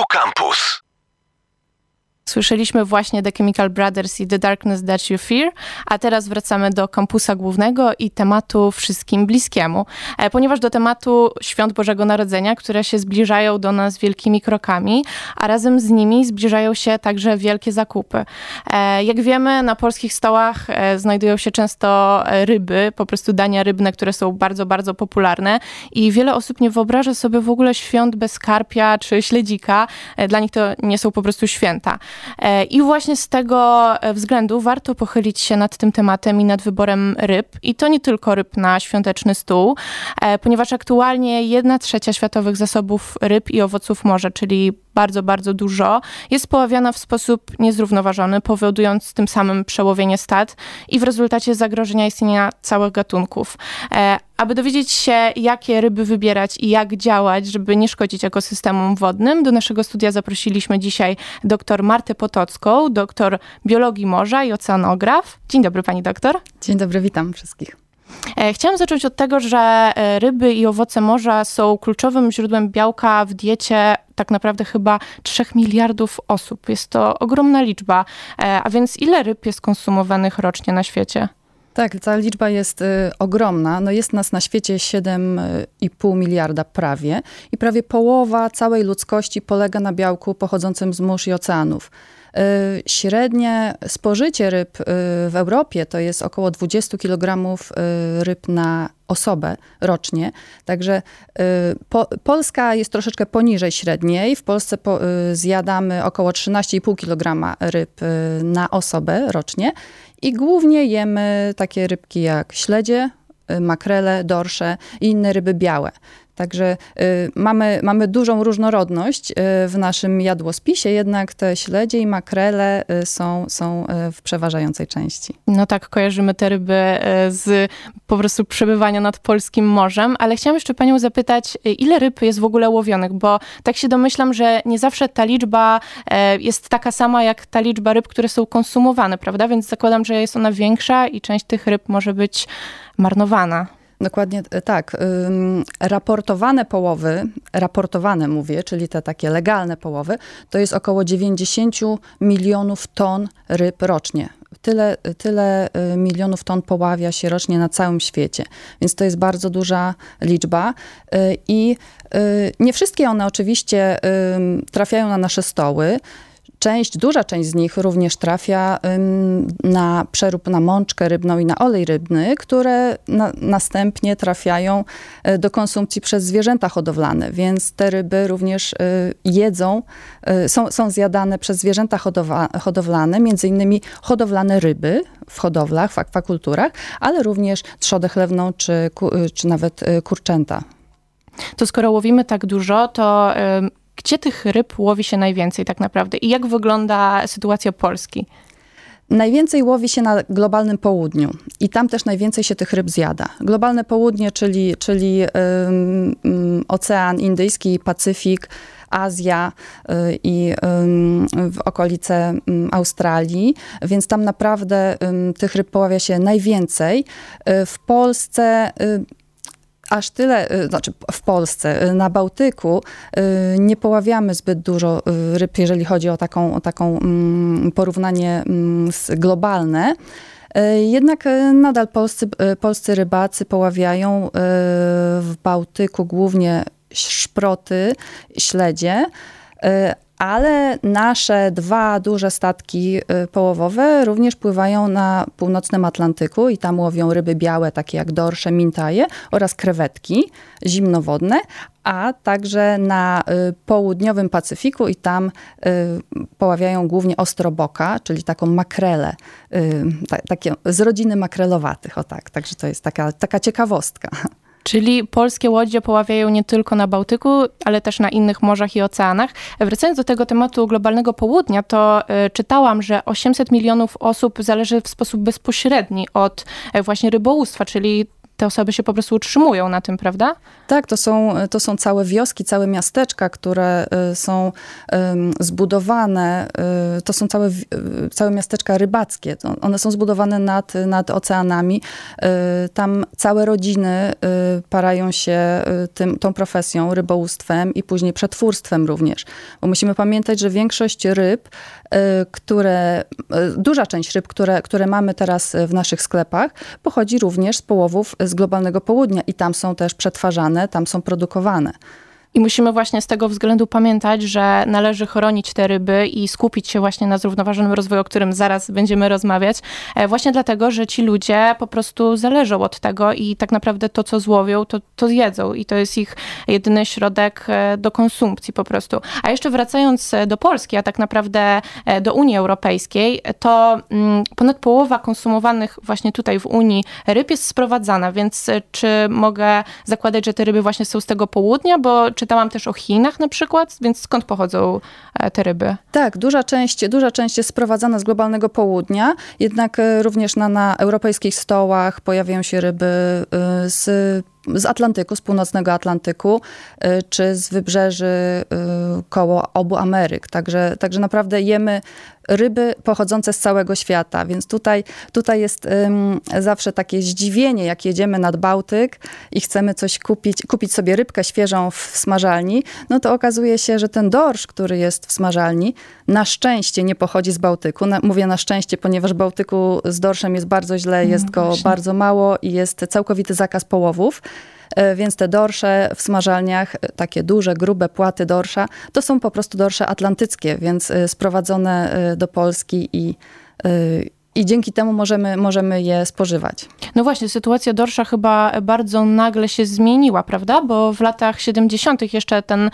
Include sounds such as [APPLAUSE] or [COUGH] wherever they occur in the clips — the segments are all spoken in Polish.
Tu Campus. Słyszeliśmy właśnie The Chemical Brothers i The Darkness That You Fear, a teraz wracamy do kampusa głównego i tematu wszystkim bliskiemu. E, ponieważ do tematu Świąt Bożego Narodzenia, które się zbliżają do nas wielkimi krokami, a razem z nimi zbliżają się także wielkie zakupy. E, jak wiemy, na polskich stołach e, znajdują się często ryby, po prostu dania rybne, które są bardzo, bardzo popularne i wiele osób nie wyobraża sobie w ogóle świąt bez karpia czy śledzika. Dla nich to nie są po prostu święta. E, I właśnie z tego e, względu warto pochylić się nad tym tematem i nad wyborem ryb. I to nie tylko ryb na świąteczny stół, e, ponieważ aktualnie jedna trzecia światowych zasobów ryb i owoców morza, czyli bardzo, bardzo dużo, jest poławiana w sposób niezrównoważony, powodując tym samym przełowienie stad i w rezultacie zagrożenia istnienia całych gatunków. Aby dowiedzieć się, jakie ryby wybierać i jak działać, żeby nie szkodzić ekosystemom wodnym, do naszego studia zaprosiliśmy dzisiaj dr Martę Potocką, doktor biologii morza i oceanograf. Dzień dobry pani doktor. Dzień dobry, witam wszystkich. E, chciałam zacząć od tego, że e, ryby i owoce morza są kluczowym źródłem białka w diecie tak naprawdę chyba 3 miliardów osób. Jest to ogromna liczba. E, a więc ile ryb jest konsumowanych rocznie na świecie? Tak, ta liczba jest y, ogromna. No jest nas na świecie 7,5 miliarda prawie i prawie połowa całej ludzkości polega na białku pochodzącym z mórz i oceanów. Y, średnie spożycie ryb y, w Europie to jest około 20 kg y, ryb na osobę rocznie. Także po, Polska jest troszeczkę poniżej średniej. W Polsce po, zjadamy około 13,5 kg ryb na osobę rocznie i głównie jemy takie rybki jak śledzie, makrele, dorsze i inne ryby białe. Także y, mamy, mamy dużą różnorodność y, w naszym jadłospisie, jednak te śledzie i makrele y, są, są w przeważającej części. No tak, kojarzymy te ryby z po prostu przebywania nad polskim morzem, ale chciałam jeszcze panią zapytać, ile ryb jest w ogóle łowionych, bo tak się domyślam, że nie zawsze ta liczba jest taka sama jak ta liczba ryb, które są konsumowane, prawda? Więc zakładam, że jest ona większa i część tych ryb może być marnowana. Dokładnie e, tak. Raportowane połowy, raportowane mówię, czyli te takie legalne połowy, to jest około 90 milionów ton ryb rocznie. Tyle, tyle y, milionów ton poławia się rocznie na całym świecie, więc to jest bardzo duża liczba. Y, I y, nie wszystkie one oczywiście trafiają na nasze stoły. Część, duża część z nich również trafia na przerób na mączkę rybną i na olej rybny, które na, następnie trafiają e, do konsumpcji przez zwierzęta hodowlane, więc te ryby również e, jedzą, e, są, są zjadane przez zwierzęta hodowla, hodowlane, między innymi hodowlane ryby w hodowlach, w akwakulturach, ale również trzodę chlewną czy, czy nawet kurczęta. To skoro łowimy tak dużo, to gdzie tych ryb łowi się najwięcej tak naprawdę i jak wygląda sytuacja Polski? Najwięcej łowi się na globalnym południu i tam też najwięcej się tych ryb zjada. Globalne południe, czyli, czyli um, Ocean Indyjski, Pacyfik, Azja y, i w okolice Australii, więc tam naprawdę tych ryb poławia się najwięcej. Y, w Polsce y, aż tyle, y, znaczy w Polsce, y, na Bałtyku y, nie poławiamy zbyt dużo ryb, jeżeli chodzi o taką, o taką mm, porównanie mm, globalne. Jednak nadal polscy, polscy rybacy poławiają w Bałtyku głównie szproty, śledzie, ale nasze dwa duże statki y, połowowe również pływają na północnym Atlantyku i tam łowią ryby białe, takie jak dorsze, mintaje oraz krewetki zimnowodne, a także na y, południowym Pacyfiku i tam y, poławiają głównie ostroboka, czyli taką makrelę, takie z rodziny makrelowatych, o tak. Także to jest taka, taka ciekawostka. Czyli polskie łodzie poławiają nie tylko na Bałtyku, ale też na innych morzach i oceanach. Wracając do tego tematu globalnego południa, to y, czytałam, że 800 milionów osób zależy w sposób bezpośredni od y, właśnie rybołówstwa, czyli te osoby się po prostu utrzymują na tym, prawda? Tak, to są, to są całe wioski, całe miasteczka, które są zbudowane, to są całe, całe miasteczka rybackie. One są zbudowane nad, nad oceanami. Tam całe rodziny parają się tym, tą profesją, rybołówstwem i później przetwórstwem również. Bo musimy pamiętać, że większość ryb, które, duża część ryb, które, które mamy teraz w naszych sklepach, pochodzi również z połowów z globalnego południa i tam są też przetwarzane, tam są produkowane. I musimy właśnie z tego względu pamiętać, że należy chronić te ryby i skupić się właśnie na zrównoważonym rozwoju, o którym zaraz będziemy rozmawiać. E, właśnie dlatego, że ci ludzie po prostu zależą od tego i tak naprawdę to, co złowią, to, to zjedzą. I to jest ich jedyny środek e, do konsumpcji po prostu. A jeszcze wracając e, do Polski, a tak naprawdę do Unii Europejskiej, to mm, ponad połowa konsumowanych właśnie tutaj w Unii ryb jest sprowadzana, więc czy mogę zakładać, że te ryby właśnie są z tego południa, bo czytałam też o Chinach na przykład, więc skąd pochodzą e, te ryby? Tak, duża część, duża część jest sprowadzana z globalnego południa, jednak e, również na, na europejskich stołach pojawiają się ryby e, z z Atlantyku, z północnego Atlantyku, czy z wybrzeży koło obu Ameryk. Także, także naprawdę jemy ryby pochodzące z całego świata, więc tutaj, tutaj jest zawsze takie zdziwienie, jak jedziemy nad Bałtyk i chcemy coś kupić, kupić sobie rybkę świeżą w smażalni, no to okazuje się, że ten dorsz, który jest w smażalni, na szczęście nie pochodzi z Bałtyku. Na, mówię na szczęście, ponieważ Bałtyku z dorszem jest bardzo źle, jest no, go bardzo mało i jest całkowity zakaz połowów. E, więc te dorsze w smażalniach, e, takie duże, grube płaty dorsza, to są po prostu dorsze atlantyckie, więc e, sprowadzone do Polski i i dzięki temu możemy, możemy je spożywać. No właśnie, sytuacja dorsza chyba bardzo nagle się zmieniła, prawda? Bo w latach 70. jeszcze ten,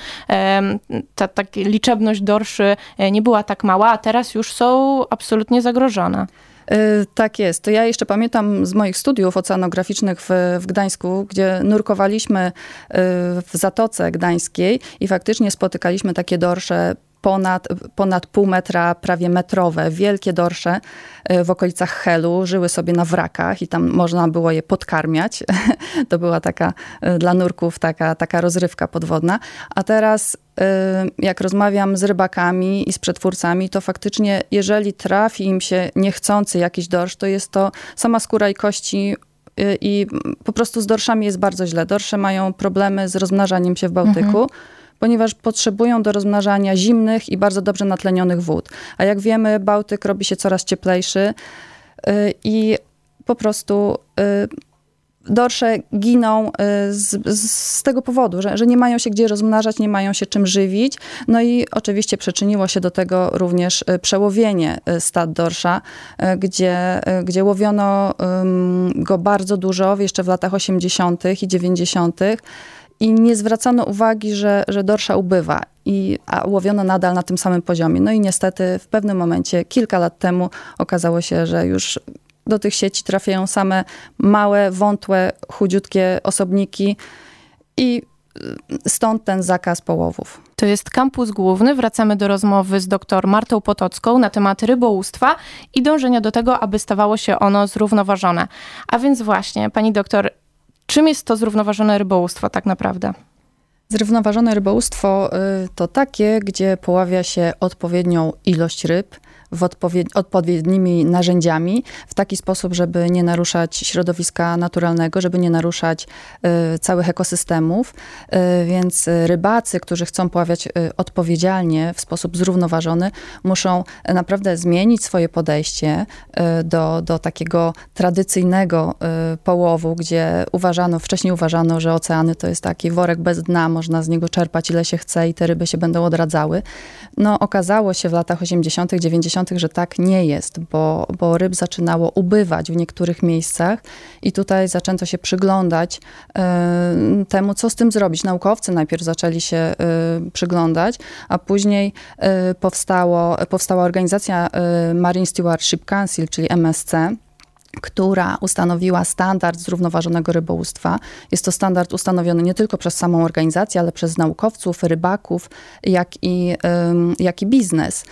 ta, ta liczebność dorszy nie była tak mała, a teraz już są absolutnie zagrożone. Y, tak jest. To ja jeszcze pamiętam z moich studiów oceanograficznych w, w Gdańsku, gdzie nurkowaliśmy y, w Zatoce Gdańskiej i faktycznie spotykaliśmy takie dorsze ponad, ponad pół metra, prawie metrowe, wielkie dorsze y, w okolicach Helu, żyły sobie na wrakach i tam można było je podkarmiać. [LAUGHS] To była taka dla nurków taka, taka rozrywka podwodna. A teraz jak rozmawiam z rybakami i z przetwórcami, to faktycznie, jeżeli trafi im się niechcący jakiś dorsz, to jest to sama skóra i kości i po prostu z dorszami jest bardzo źle. Dorsze mają problemy z rozmnażaniem się w Bałtyku. Mhm ponieważ potrzebują do rozmnażania zimnych i bardzo dobrze natlenionych wód. A jak wiemy, Bałtyk robi się coraz cieplejszy y, i po prostu y, dorsze giną y, z, z, tego powodu, że, że nie mają się gdzie rozmnażać, nie mają się czym żywić. No i oczywiście przyczyniło się do tego również przełowienie stad dorsza, gdzie, gdzie łowiono go bardzo dużo jeszcze w latach 80. i 90. I nie zwracano uwagi, że, że dorsza ubywa, i, a łowiono nadal na tym samym poziomie. No i niestety w pewnym momencie, kilka lat temu, okazało się, że już do tych sieci trafiają same małe, wątłe, chudziutkie osobniki i y, stąd ten zakaz połowów. To jest kampus główny. Wracamy do rozmowy z dr Martą Potocką na temat rybołówstwa i dążenia do tego, aby stawało się ono zrównoważone. A więc właśnie, pani doktor, czym jest to zrównoważone rybołówstwo tak naprawdę? Zrównoważone rybołówstwo y, to takie, gdzie poławia się odpowiednią ilość ryb, w odpowied odpowiednimi narzędziami, w taki sposób, żeby nie naruszać środowiska naturalnego, żeby nie naruszać y, całych ekosystemów. Y, więc rybacy, którzy chcą poławiać y, odpowiedzialnie, w sposób zrównoważony, muszą naprawdę zmienić swoje podejście y, do, do takiego tradycyjnego y, połowu, gdzie uważano, wcześniej uważano, że oceany to jest taki worek bez dna, można z niego czerpać ile się chce i te ryby się będą odradzały. No okazało się w latach 80., 90., że tak nie jest, bo, bo ryb zaczynało ubywać w niektórych miejscach i tutaj zaczęto się przyglądać y, temu, co z tym zrobić. Naukowcy najpierw zaczęli się y, przyglądać, a później y, powstało, powstała organizacja Marine Stewardship Council, czyli MSC, która ustanowiła standard zrównoważonego rybołówstwa. Jest to standard ustanowiony nie tylko przez samą organizację, ale przez naukowców, rybaków, jak i, jak i biznes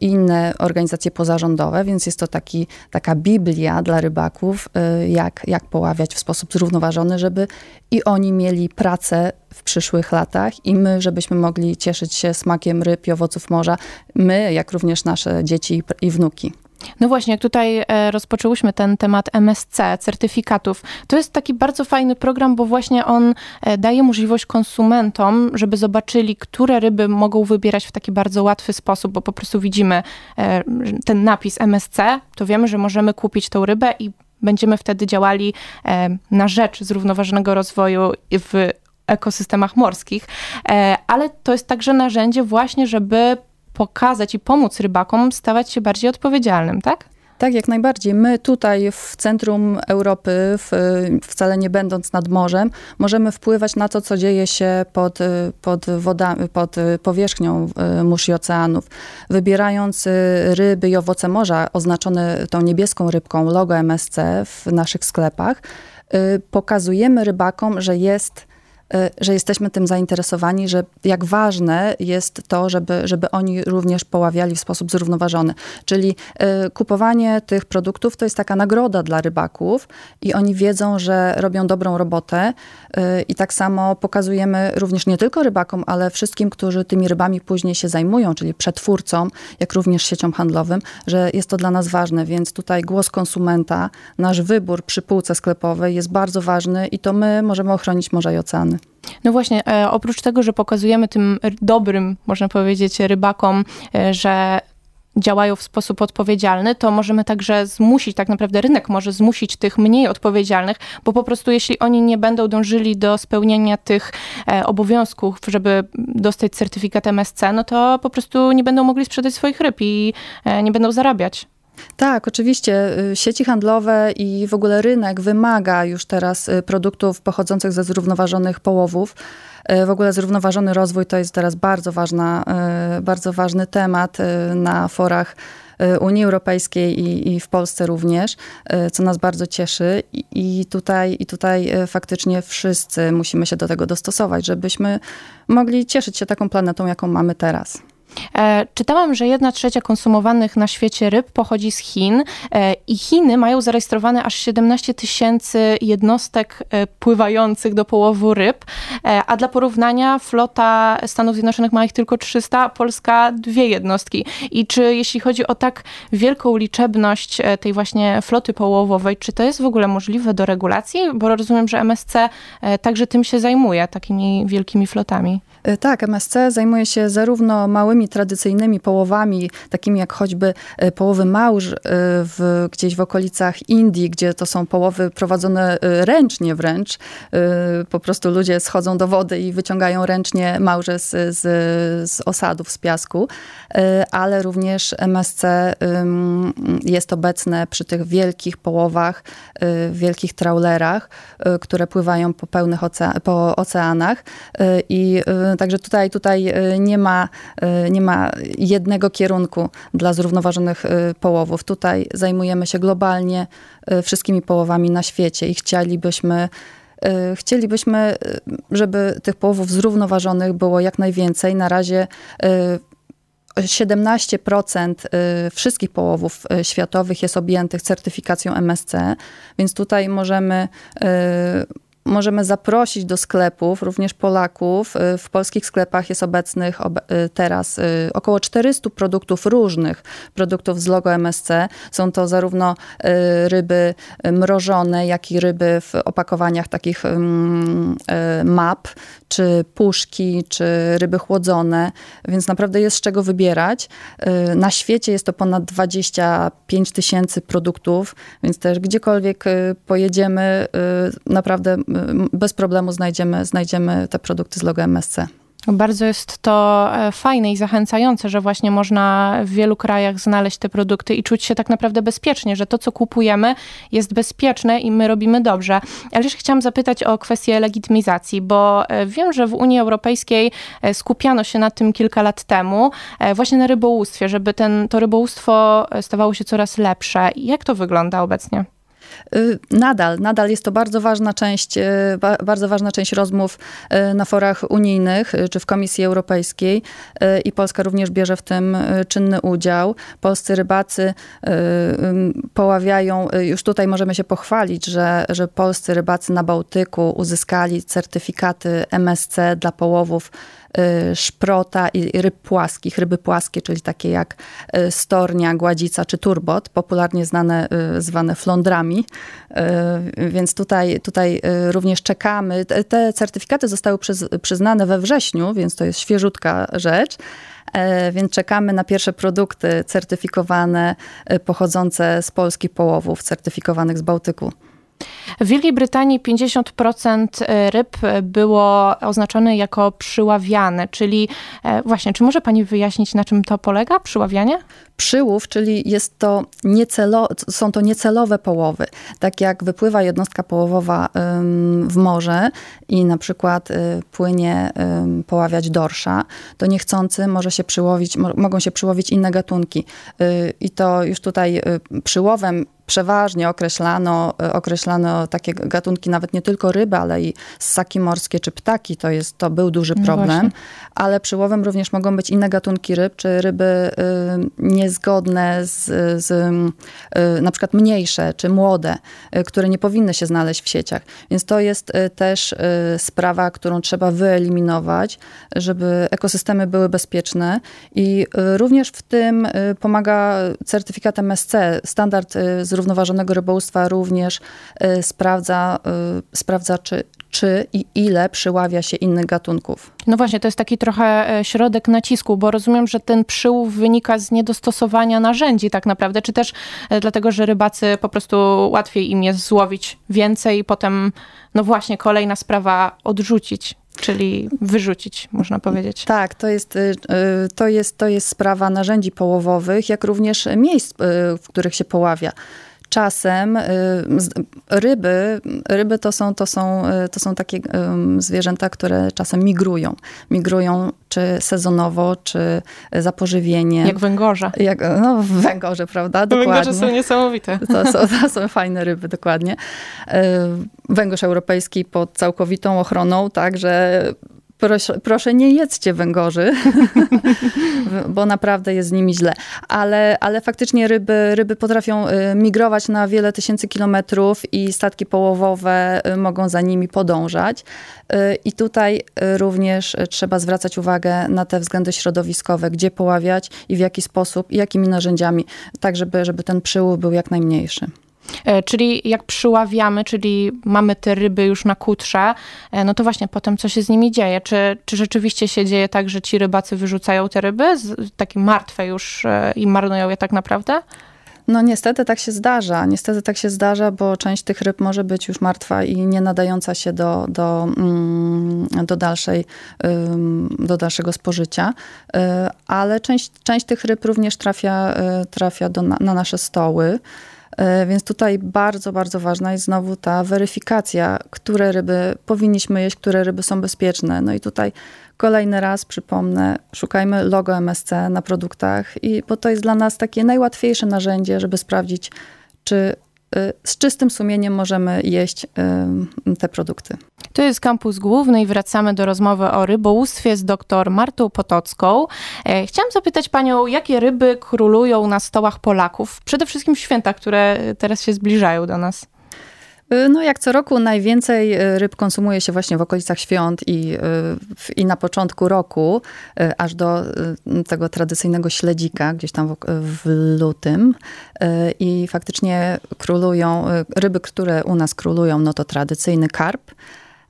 i inne organizacje pozarządowe, więc jest to taki, taka biblia dla rybaków, y, jak, jak poławiać w sposób zrównoważony, żeby i oni mieli pracę w przyszłych latach i my, żebyśmy mogli cieszyć się smakiem ryb i owoców morza, my, jak również nasze dzieci i wnuki. No właśnie, jak tutaj e, rozpoczęłyśmy ten temat MSC, certyfikatów, to jest taki bardzo fajny program, bo właśnie on e, daje możliwość konsumentom, żeby zobaczyli, które ryby mogą wybierać w taki bardzo łatwy sposób, bo po prostu widzimy e, ten napis MSC, to wiemy, że możemy kupić tą rybę i będziemy wtedy działali na rzecz zrównoważonego rozwoju w ekosystemach morskich, ale to jest także narzędzie właśnie, żeby pokazać i pomóc rybakom stawać się bardziej odpowiedzialnym, tak? Tak, jak najbardziej. My tutaj w centrum Europy, w, wcale nie będąc nad morzem, możemy wpływać na to, co dzieje się pod, pod, wodami, pod powierzchnią y, mórz i oceanów. Wybierając y, ryby i owoce morza oznaczone tą niebieską rybką, logo MSC w naszych sklepach, y, pokazujemy rybakom, że jest że jesteśmy tym zainteresowani, że jak ważne jest to, żeby, żeby oni również poławiali w sposób zrównoważony. Czyli y, kupowanie tych produktów to jest taka nagroda dla rybaków i oni wiedzą, że robią dobrą robotę y, i tak samo pokazujemy również nie tylko rybakom, ale wszystkim, którzy tymi rybami później się zajmują, czyli przetwórcom, jak również sieciom handlowym, że jest to dla nas ważne, więc tutaj głos konsumenta, nasz wybór przy półce sklepowej jest bardzo ważny i to my możemy ochronić morza i oceany. No właśnie, e, oprócz tego, że pokazujemy tym dobrym, można powiedzieć, rybakom, e, że działają w sposób odpowiedzialny, to możemy także zmusić, tak naprawdę rynek może zmusić tych mniej odpowiedzialnych, bo po prostu jeśli oni nie będą dążyli do spełnienia tych e, obowiązków, żeby dostać certyfikat MSC, no to po prostu nie będą mogli sprzedać swoich ryb i nie będą zarabiać. Tak, oczywiście. Y, sieci handlowe i w ogóle rynek wymaga już teraz y, produktów pochodzących ze zrównoważonych połowów. Y, w ogóle zrównoważony rozwój to jest teraz bardzo, ważna, bardzo ważny temat na forach Unii Europejskiej i, i, w Polsce również, co nas bardzo cieszy. I, I, tutaj, I tutaj faktycznie wszyscy musimy się do tego dostosować, żebyśmy mogli cieszyć się taką planetą, jaką mamy teraz. E, czytałam, że jedna trzecia konsumowanych na świecie ryb pochodzi z Chin e, i Chiny mają zarejestrowane aż 17 tysięcy jednostek e, pływających do połowu ryb, a dla porównania flota Stanów Zjednoczonych ma ich tylko 300, a Polska dwie jednostki. I czy jeśli chodzi o tak wielką liczebność tej właśnie floty połowowej, czy to jest w ogóle możliwe do regulacji? Bo rozumiem, że MSC także tym się zajmuje, takimi wielkimi flotami. Tak, MSC zajmuje się zarówno małymi, tradycyjnymi połowami, takimi jak choćby e, połowy małż e, w, gdzieś w okolicach Indii, gdzie to są połowy prowadzone ręcznie wręcz. Po prostu ludzie schodzą do wody i wyciągają ręcznie małże z, z, z osadów, z piasku, ale również MSC jest obecne przy tych wielkich połowach, wielkich trawlerach, które pływają po pełnych po oceanach i Także tutaj, tutaj nie, ma, nie ma jednego kierunku dla zrównoważonych y, połowów. Tutaj zajmujemy się globalnie wszystkimi połowami na świecie i chcielibyśmy Chcielibyśmy, żeby tych połowów zrównoważonych było jak najwięcej. Na razie 17% wszystkich połowów światowych jest objętych certyfikacją MSC, więc tutaj możemy możemy zaprosić do sklepów, również Polaków. Y, w polskich sklepach jest obecnych y, teraz y, około 400 produktów różnych, produktów z logo MSC. Są to zarówno ryby mrożone, jak i ryby w opakowaniach takich map, czy puszki, czy ryby chłodzone, więc naprawdę jest z czego wybierać. Na świecie jest to ponad 25 tysięcy produktów, więc też gdziekolwiek pojedziemy, naprawdę bez problemu znajdziemy, znajdziemy te produkty z logo MSC. Bardzo jest to e, fajne i zachęcające, że właśnie można w wielu krajach znaleźć te produkty i czuć się tak naprawdę bezpiecznie, że to, co kupujemy, jest bezpieczne i my robimy dobrze. Ale jeszcze chciałam zapytać o kwestię legitymizacji, bo e, wiem, że w Unii Europejskiej e, skupiano się na tym kilka lat temu, właśnie na rybołówstwie, żeby ten, to rybołówstwo stawało się coraz lepsze. Jak to wygląda obecnie? Y, nadal, nadal jest to bardzo ważna część, y, bardzo ważna część rozmów y, na forach unijnych czy w Komisji Europejskiej i Polska również bierze w tym czynny udział. Polscy rybacy poławiają, już tutaj możemy się pochwalić, że, że polscy rybacy na Bałtyku uzyskali certyfikaty MSC dla połowów szprota i ryb płaskich, ryby płaskie, czyli takie jak y, stornia, gładzica czy turbot, popularnie znane, y, zwane flądrami. Więc tutaj, tutaj również czekamy. Te certyfikaty zostały przyznane we wrześniu, więc to jest świeżutka rzecz więc czekamy na pierwsze produkty certyfikowane, pochodzące z polskich połowów, certyfikowanych z Bałtyku. W Wielkiej Brytanii 50% e, ryb było oznaczone jako przyławiane, czyli e, właśnie, czy może pani wyjaśnić, na czym to polega, przyławianie? Przyłów, czyli jest to niecelo, są to niecelowe połowy. Tak jak wypływa jednostka połowowa w morze i na przykład y, płynie poławiać dorsza, to niechcący może się przyłowić, mogą się przyłowić inne gatunki. Y, I to już tutaj y, przyłowem przeważnie określano, określano takie gatunki, nawet nie tylko ryby, ale i ssaki morskie czy ptaki. To, jest, to był duży no problem. No ale przyłowem również mogą być inne gatunki ryb, czy ryby nie niezgodne z, z y, na przykład mniejsze czy młode, y, które nie powinny się znaleźć w sieciach. Więc to jest y, też sprawa, którą trzeba wyeliminować, żeby ekosystemy były bezpieczne i również w tym pomaga certyfikat MSC. Standard zrównoważonego rybołówstwa również sprawdza, sprawdza czy czy i ile przyławia się innych gatunków. No właśnie, to jest taki trochę e, środek nacisku, bo rozumiem, że ten przyłów wynika z niedostosowania narzędzi tak naprawdę, czy też e, dlatego, że rybacy po prostu łatwiej im jest złowić więcej i potem, no właśnie, kolejna sprawa odrzucić czyli wyrzucić, można powiedzieć. Tak, to jest, y, y, to jest, to jest sprawa narzędzi połowowych, jak również miejsc, y, w których się poławia czasem y, ryby, ryby to są, to są, y, to są takie zwierzęta, które czasem migrują. Migrują czy sezonowo, czy za pożywieniem. Jak węgorze. Jak, no, węgorze, prawda? Dokładnie. Węgorze są niesamowite. To są, to są fajne ryby, dokładnie. Y, węgorz europejski pod całkowitą ochroną, także proszę, proszę nie jedzcie węgorzy, [LAUGHS] bo naprawdę jest z nimi źle. Ale, ale faktycznie ryby, ryby potrafią y, migrować na wiele tysięcy kilometrów i statki połowowe y, mogą za nimi podążać. Y, I tutaj również trzeba zwracać uwagę na te względy środowiskowe, gdzie poławiać i w jaki sposób i jakimi narzędziami, tak żeby, żeby ten przyłów był jak najmniejszy. E, czyli jak przyławiamy, czyli mamy te ryby już na kutrze, e, no to właśnie potem co się z nimi dzieje? Czy, czy rzeczywiście się dzieje tak, że ci rybacy wyrzucają te ryby, takie martwe już e, i marnują je tak naprawdę? No niestety tak się zdarza. Niestety tak się zdarza, bo część tych ryb może być już martwa i nie nadająca się do, do, mm, do, dalszej, do dalszego spożycia. Ale część, część tych ryb również trafia, trafia do, na nasze stoły. E, więc tutaj bardzo, bardzo ważna jest znowu ta weryfikacja, które ryby powinniśmy jeść, które ryby są bezpieczne. No i tutaj kolejny raz przypomnę, szukajmy logo MSC na produktach, i, bo to jest dla nas takie najłatwiejsze narzędzie, żeby sprawdzić, czy z czystym sumieniem możemy jeść y, te produkty. To jest kampus główny i wracamy do rozmowy o rybołówstwie z dr Martą Potocką. E, chciałam zapytać panią, jakie ryby królują na stołach Polaków? Przede wszystkim w święta, które teraz się zbliżają do nas. No jak co roku najwięcej y, ryb konsumuje się właśnie w okolicach świąt i, y, i na początku roku, aż do tego tradycyjnego śledzika, gdzieś tam w, w lutym. I faktycznie królują, ryby, które u nas królują, no to tradycyjny karp,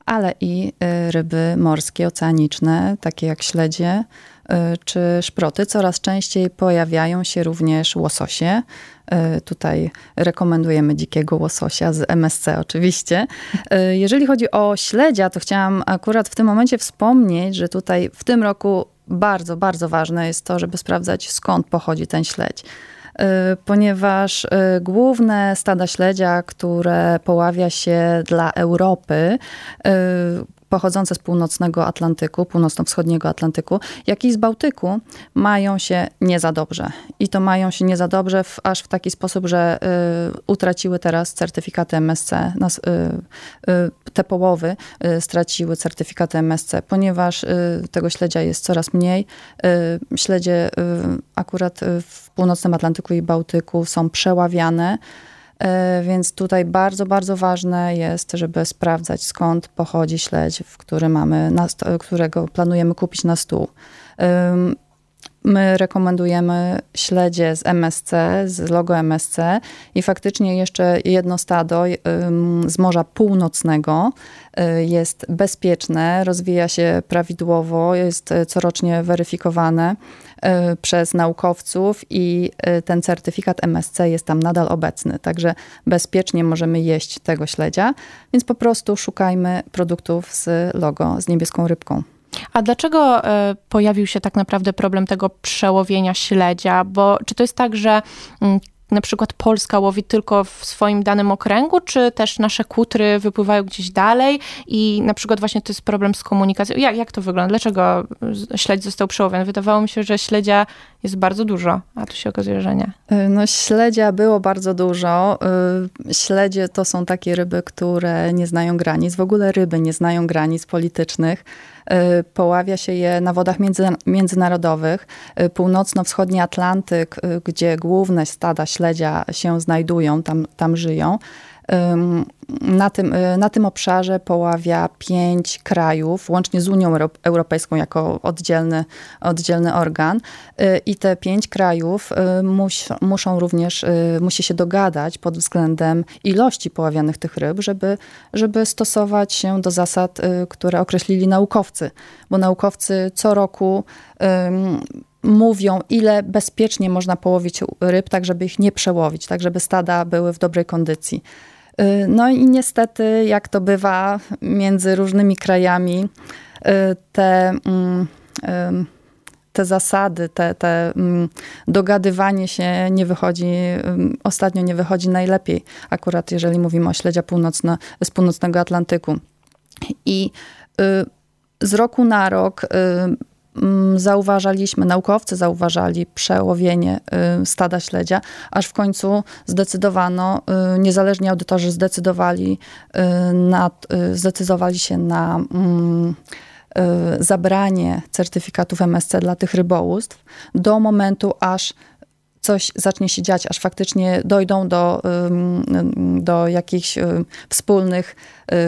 ale i ryby morskie, oceaniczne, takie jak śledzie, E, czy szproty. Coraz częściej pojawiają się również łososie. E, tutaj rekomendujemy dzikiego łososia z MSC oczywiście. E, jeżeli chodzi o śledzia, to chciałam akurat w tym momencie wspomnieć, że tutaj w tym roku bardzo, bardzo ważne jest to, żeby sprawdzać skąd pochodzi ten śledź ponieważ główne stada śledzia, które poławia się dla Europy, pochodzące z północnego Atlantyku, północno-wschodniego Atlantyku, jak i z Bałtyku mają się nie za dobrze. I to mają się nie za dobrze w, aż w taki sposób, że y, utraciły teraz certyfikaty MSC. Nas, y, y, te połowy y, straciły certyfikaty MSC, ponieważ y, tego śledzia jest coraz mniej. Y, śledzie akurat w północnym Atlantyku i Bałtyku są przeławiane. E, więc tutaj bardzo, bardzo ważne jest, żeby sprawdzać skąd pochodzi śledź, który mamy, którego planujemy kupić na stół. My rekomendujemy śledzie z MSC, z logo MSC i faktycznie jeszcze jedno stado z Morza Północnego y, jest bezpieczne, rozwija się prawidłowo, jest corocznie weryfikowane y, przez naukowców i y, ten certyfikat MSC jest tam nadal obecny. Także bezpiecznie możemy jeść tego śledzia, więc po prostu szukajmy produktów z logo, z niebieską rybką. A dlaczego e, pojawił się tak naprawdę problem tego przełowienia śledzia? Bo czy to jest tak, że mm, na przykład Polska łowi tylko w swoim danym okręgu, czy też nasze kutry wypływają gdzieś dalej i na przykład właśnie to jest problem z komunikacją. Jak, jak to wygląda? Dlaczego śledź został przełowiony? Wydawało mi się, że śledzia jest bardzo dużo, a tu się okazuje, że nie. Y, no śledzia było bardzo dużo. Y, śledzie to są takie ryby, które nie znają granic. W ogóle ryby nie znają granic politycznych. Y, poławia się je na wodach między, międzynarodowych. Północno-wschodni Atlantyk, gdzie główne stada śledzia się znajdują, tam, tam żyją na tym, y, na tym obszarze poławia pięć krajów, łącznie z Unią Europejską jako oddzielny, oddzielny organ. Y, I te pięć krajów y, mus, muszą również, musi się dogadać pod względem ilości poławianych tych ryb, żeby, żeby stosować się do zasad, które określili naukowcy. Bo naukowcy co roku mówią, ile bezpiecznie można połowić ryb, tak żeby ich nie przełowić, tak żeby stada były w dobrej kondycji. Y, no i niestety, jak to bywa między różnymi krajami, y, te, mm, te zasady, te, te mm, dogadywanie się nie wychodzi, ostatnio nie wychodzi najlepiej, akurat jeżeli mówimy o śledzia północno, z północnego Atlantyku. I y, z roku na rok zauważaliśmy, naukowcy zauważali przełowienie y, stada śledzia, aż w końcu zdecydowano, y, niezależni audytorzy zdecydowali, y, na, zdecydowali się na mm, zabranie certyfikatów MSC dla tych rybołówstw do momentu, aż coś zacznie się dziać, aż faktycznie dojdą do, do jakichś wspólnych,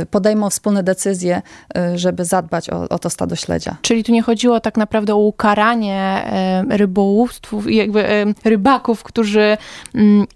y, podejmą wspólne decyzje, y, żeby zadbać o, o to stado śledzia. Czyli tu nie chodziło tak naprawdę o ukaranie rybołówstwów jakby rybaków, którzy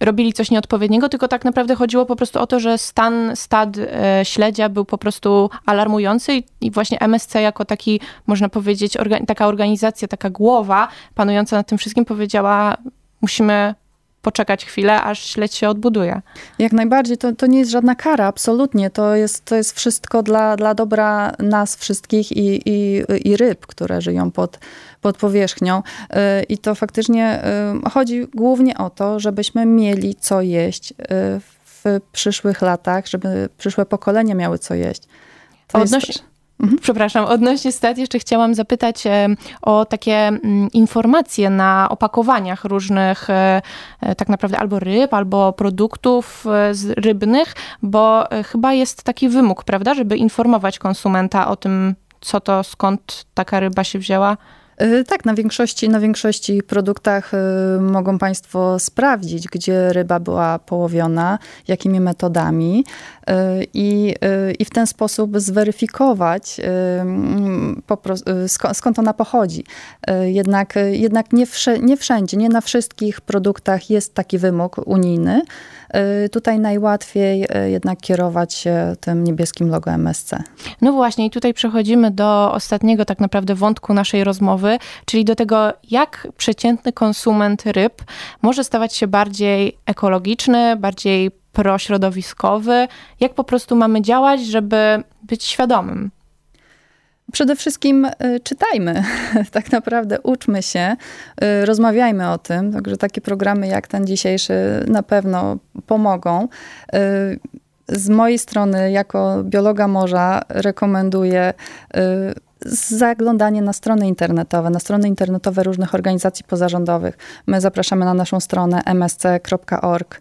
robili coś nieodpowiedniego, tylko tak naprawdę chodziło po prostu o to, że stan stad śledzia był po prostu alarmujący i, właśnie MSC jako taki, można powiedzieć, taka organizacja, taka głowa panująca nad tym wszystkim powiedziała, musimy poczekać chwilę, aż śledź się odbuduje. Jak najbardziej, to, to nie jest żadna kara, absolutnie. To jest, to jest wszystko dla, dla dobra nas wszystkich i, i, i ryb, które żyją pod, pod powierzchnią. Y, I to faktycznie y, chodzi głównie o to, żebyśmy mieli co jeść y, w przyszłych latach, żeby przyszłe pokolenia miały co jeść. To Odnoś... jest Mhm. Przepraszam, odnośnie stat jeszcze chciałam zapytać e, o takie mm, informacje na opakowaniach różnych e, e, tak naprawdę albo ryb, albo produktów rybnych, bo chyba jest taki wymóg, prawda, żeby informować konsumenta o tym, co to, skąd taka ryba się wzięła. Y, tak, na większości, na większości produktach y, mogą Państwo sprawdzić, gdzie ryba była połowiona, jakimi metodami y, i, i w ten sposób zweryfikować, prostu, skąd ona pochodzi. Jednak, jednak nie wszędzie, nie na wszystkich produktach jest taki wymóg unijny. Tutaj najłatwiej jednak kierować się tym niebieskim logo MSC. No właśnie, i tutaj przechodzimy do ostatniego tak naprawdę wątku naszej rozmowy czyli do tego, jak przeciętny konsument ryb może stawać się bardziej ekologiczny, bardziej prośrodowiskowy, jak po prostu mamy działać, żeby być świadomym. Przede wszystkim y, czytajmy, [LAUGHS] tak naprawdę uczmy się, y, rozmawiajmy o tym. Także takie programy jak ten dzisiejszy na pewno pomogą. Y, z mojej strony, jako biologa morza, rekomenduję zaglądanie na strony internetowe, na strony internetowe różnych organizacji pozarządowych. My zapraszamy na naszą stronę msc.org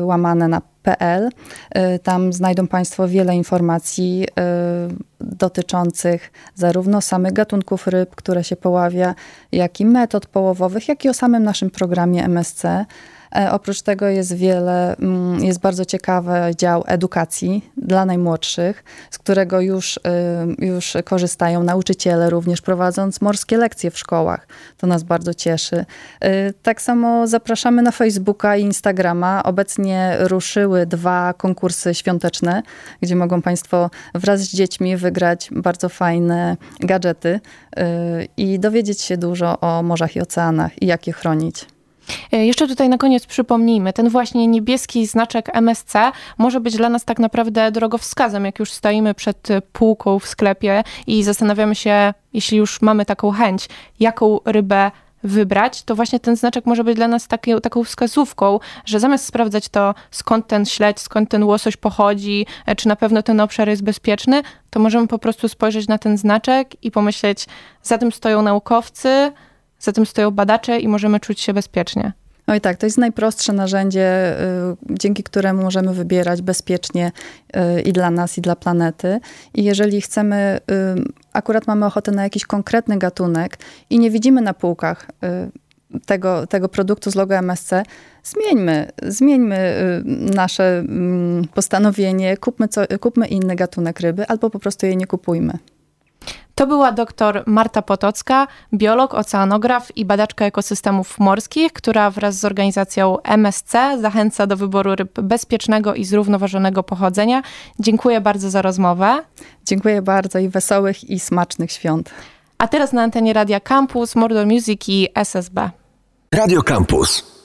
łamane na PL. Tam znajdą Państwo wiele informacji dotyczących zarówno samych gatunków ryb, które się poławia, jak i metod połowowych, jak i o samym naszym programie MSC. E, oprócz tego jest wiele, mm, jest bardzo ciekawy dział edukacji dla najmłodszych, z którego już, y, już korzystają nauczyciele, również prowadząc morskie lekcje w szkołach. To nas bardzo cieszy. Y, tak samo zapraszamy na Facebooka i Instagrama. Obecnie ruszyły dwa konkursy świąteczne, gdzie mogą Państwo wraz z dziećmi wygrać bardzo fajne gadżety y, i dowiedzieć się dużo o morzach i oceanach i jak je chronić. E, jeszcze tutaj na koniec przypomnijmy, ten właśnie niebieski znaczek MSC może być dla nas tak naprawdę drogowskazem, jak już stoimy przed półką w sklepie i zastanawiamy się, jeśli już mamy taką chęć, jaką rybę wybrać, to właśnie ten znaczek może być dla nas taką wskazówką, że zamiast sprawdzać to, skąd ten śledź, skąd ten łosoś pochodzi, e, czy na pewno ten obszar jest bezpieczny, to możemy po prostu spojrzeć na ten znaczek i pomyśleć, za tym stoją naukowcy, za tym stoją badacze i możemy czuć się bezpiecznie. No i tak, to jest najprostsze narzędzie, y, dzięki któremu możemy wybierać bezpiecznie y, i dla nas, i dla planety. I jeżeli chcemy, y, akurat mamy ochotę na jakiś konkretny gatunek i nie widzimy na półkach tego, tego produktu z logo MSC, zmieńmy, zmieńmy nasze mm, postanowienie, kupmy, co, kupmy inny gatunek ryby, albo po prostu jej nie kupujmy. To była dr Marta Potocka, biolog, oceanograf i badaczka ekosystemów morskich, która wraz z organizacją MSC zachęca do wyboru ryb bezpiecznego i zrównoważonego pochodzenia. Dziękuję bardzo za rozmowę. Dziękuję bardzo i wesołych i smacznych świąt. A teraz na antenie Radia Campus, Mordor Music i SSB. Radio Campus.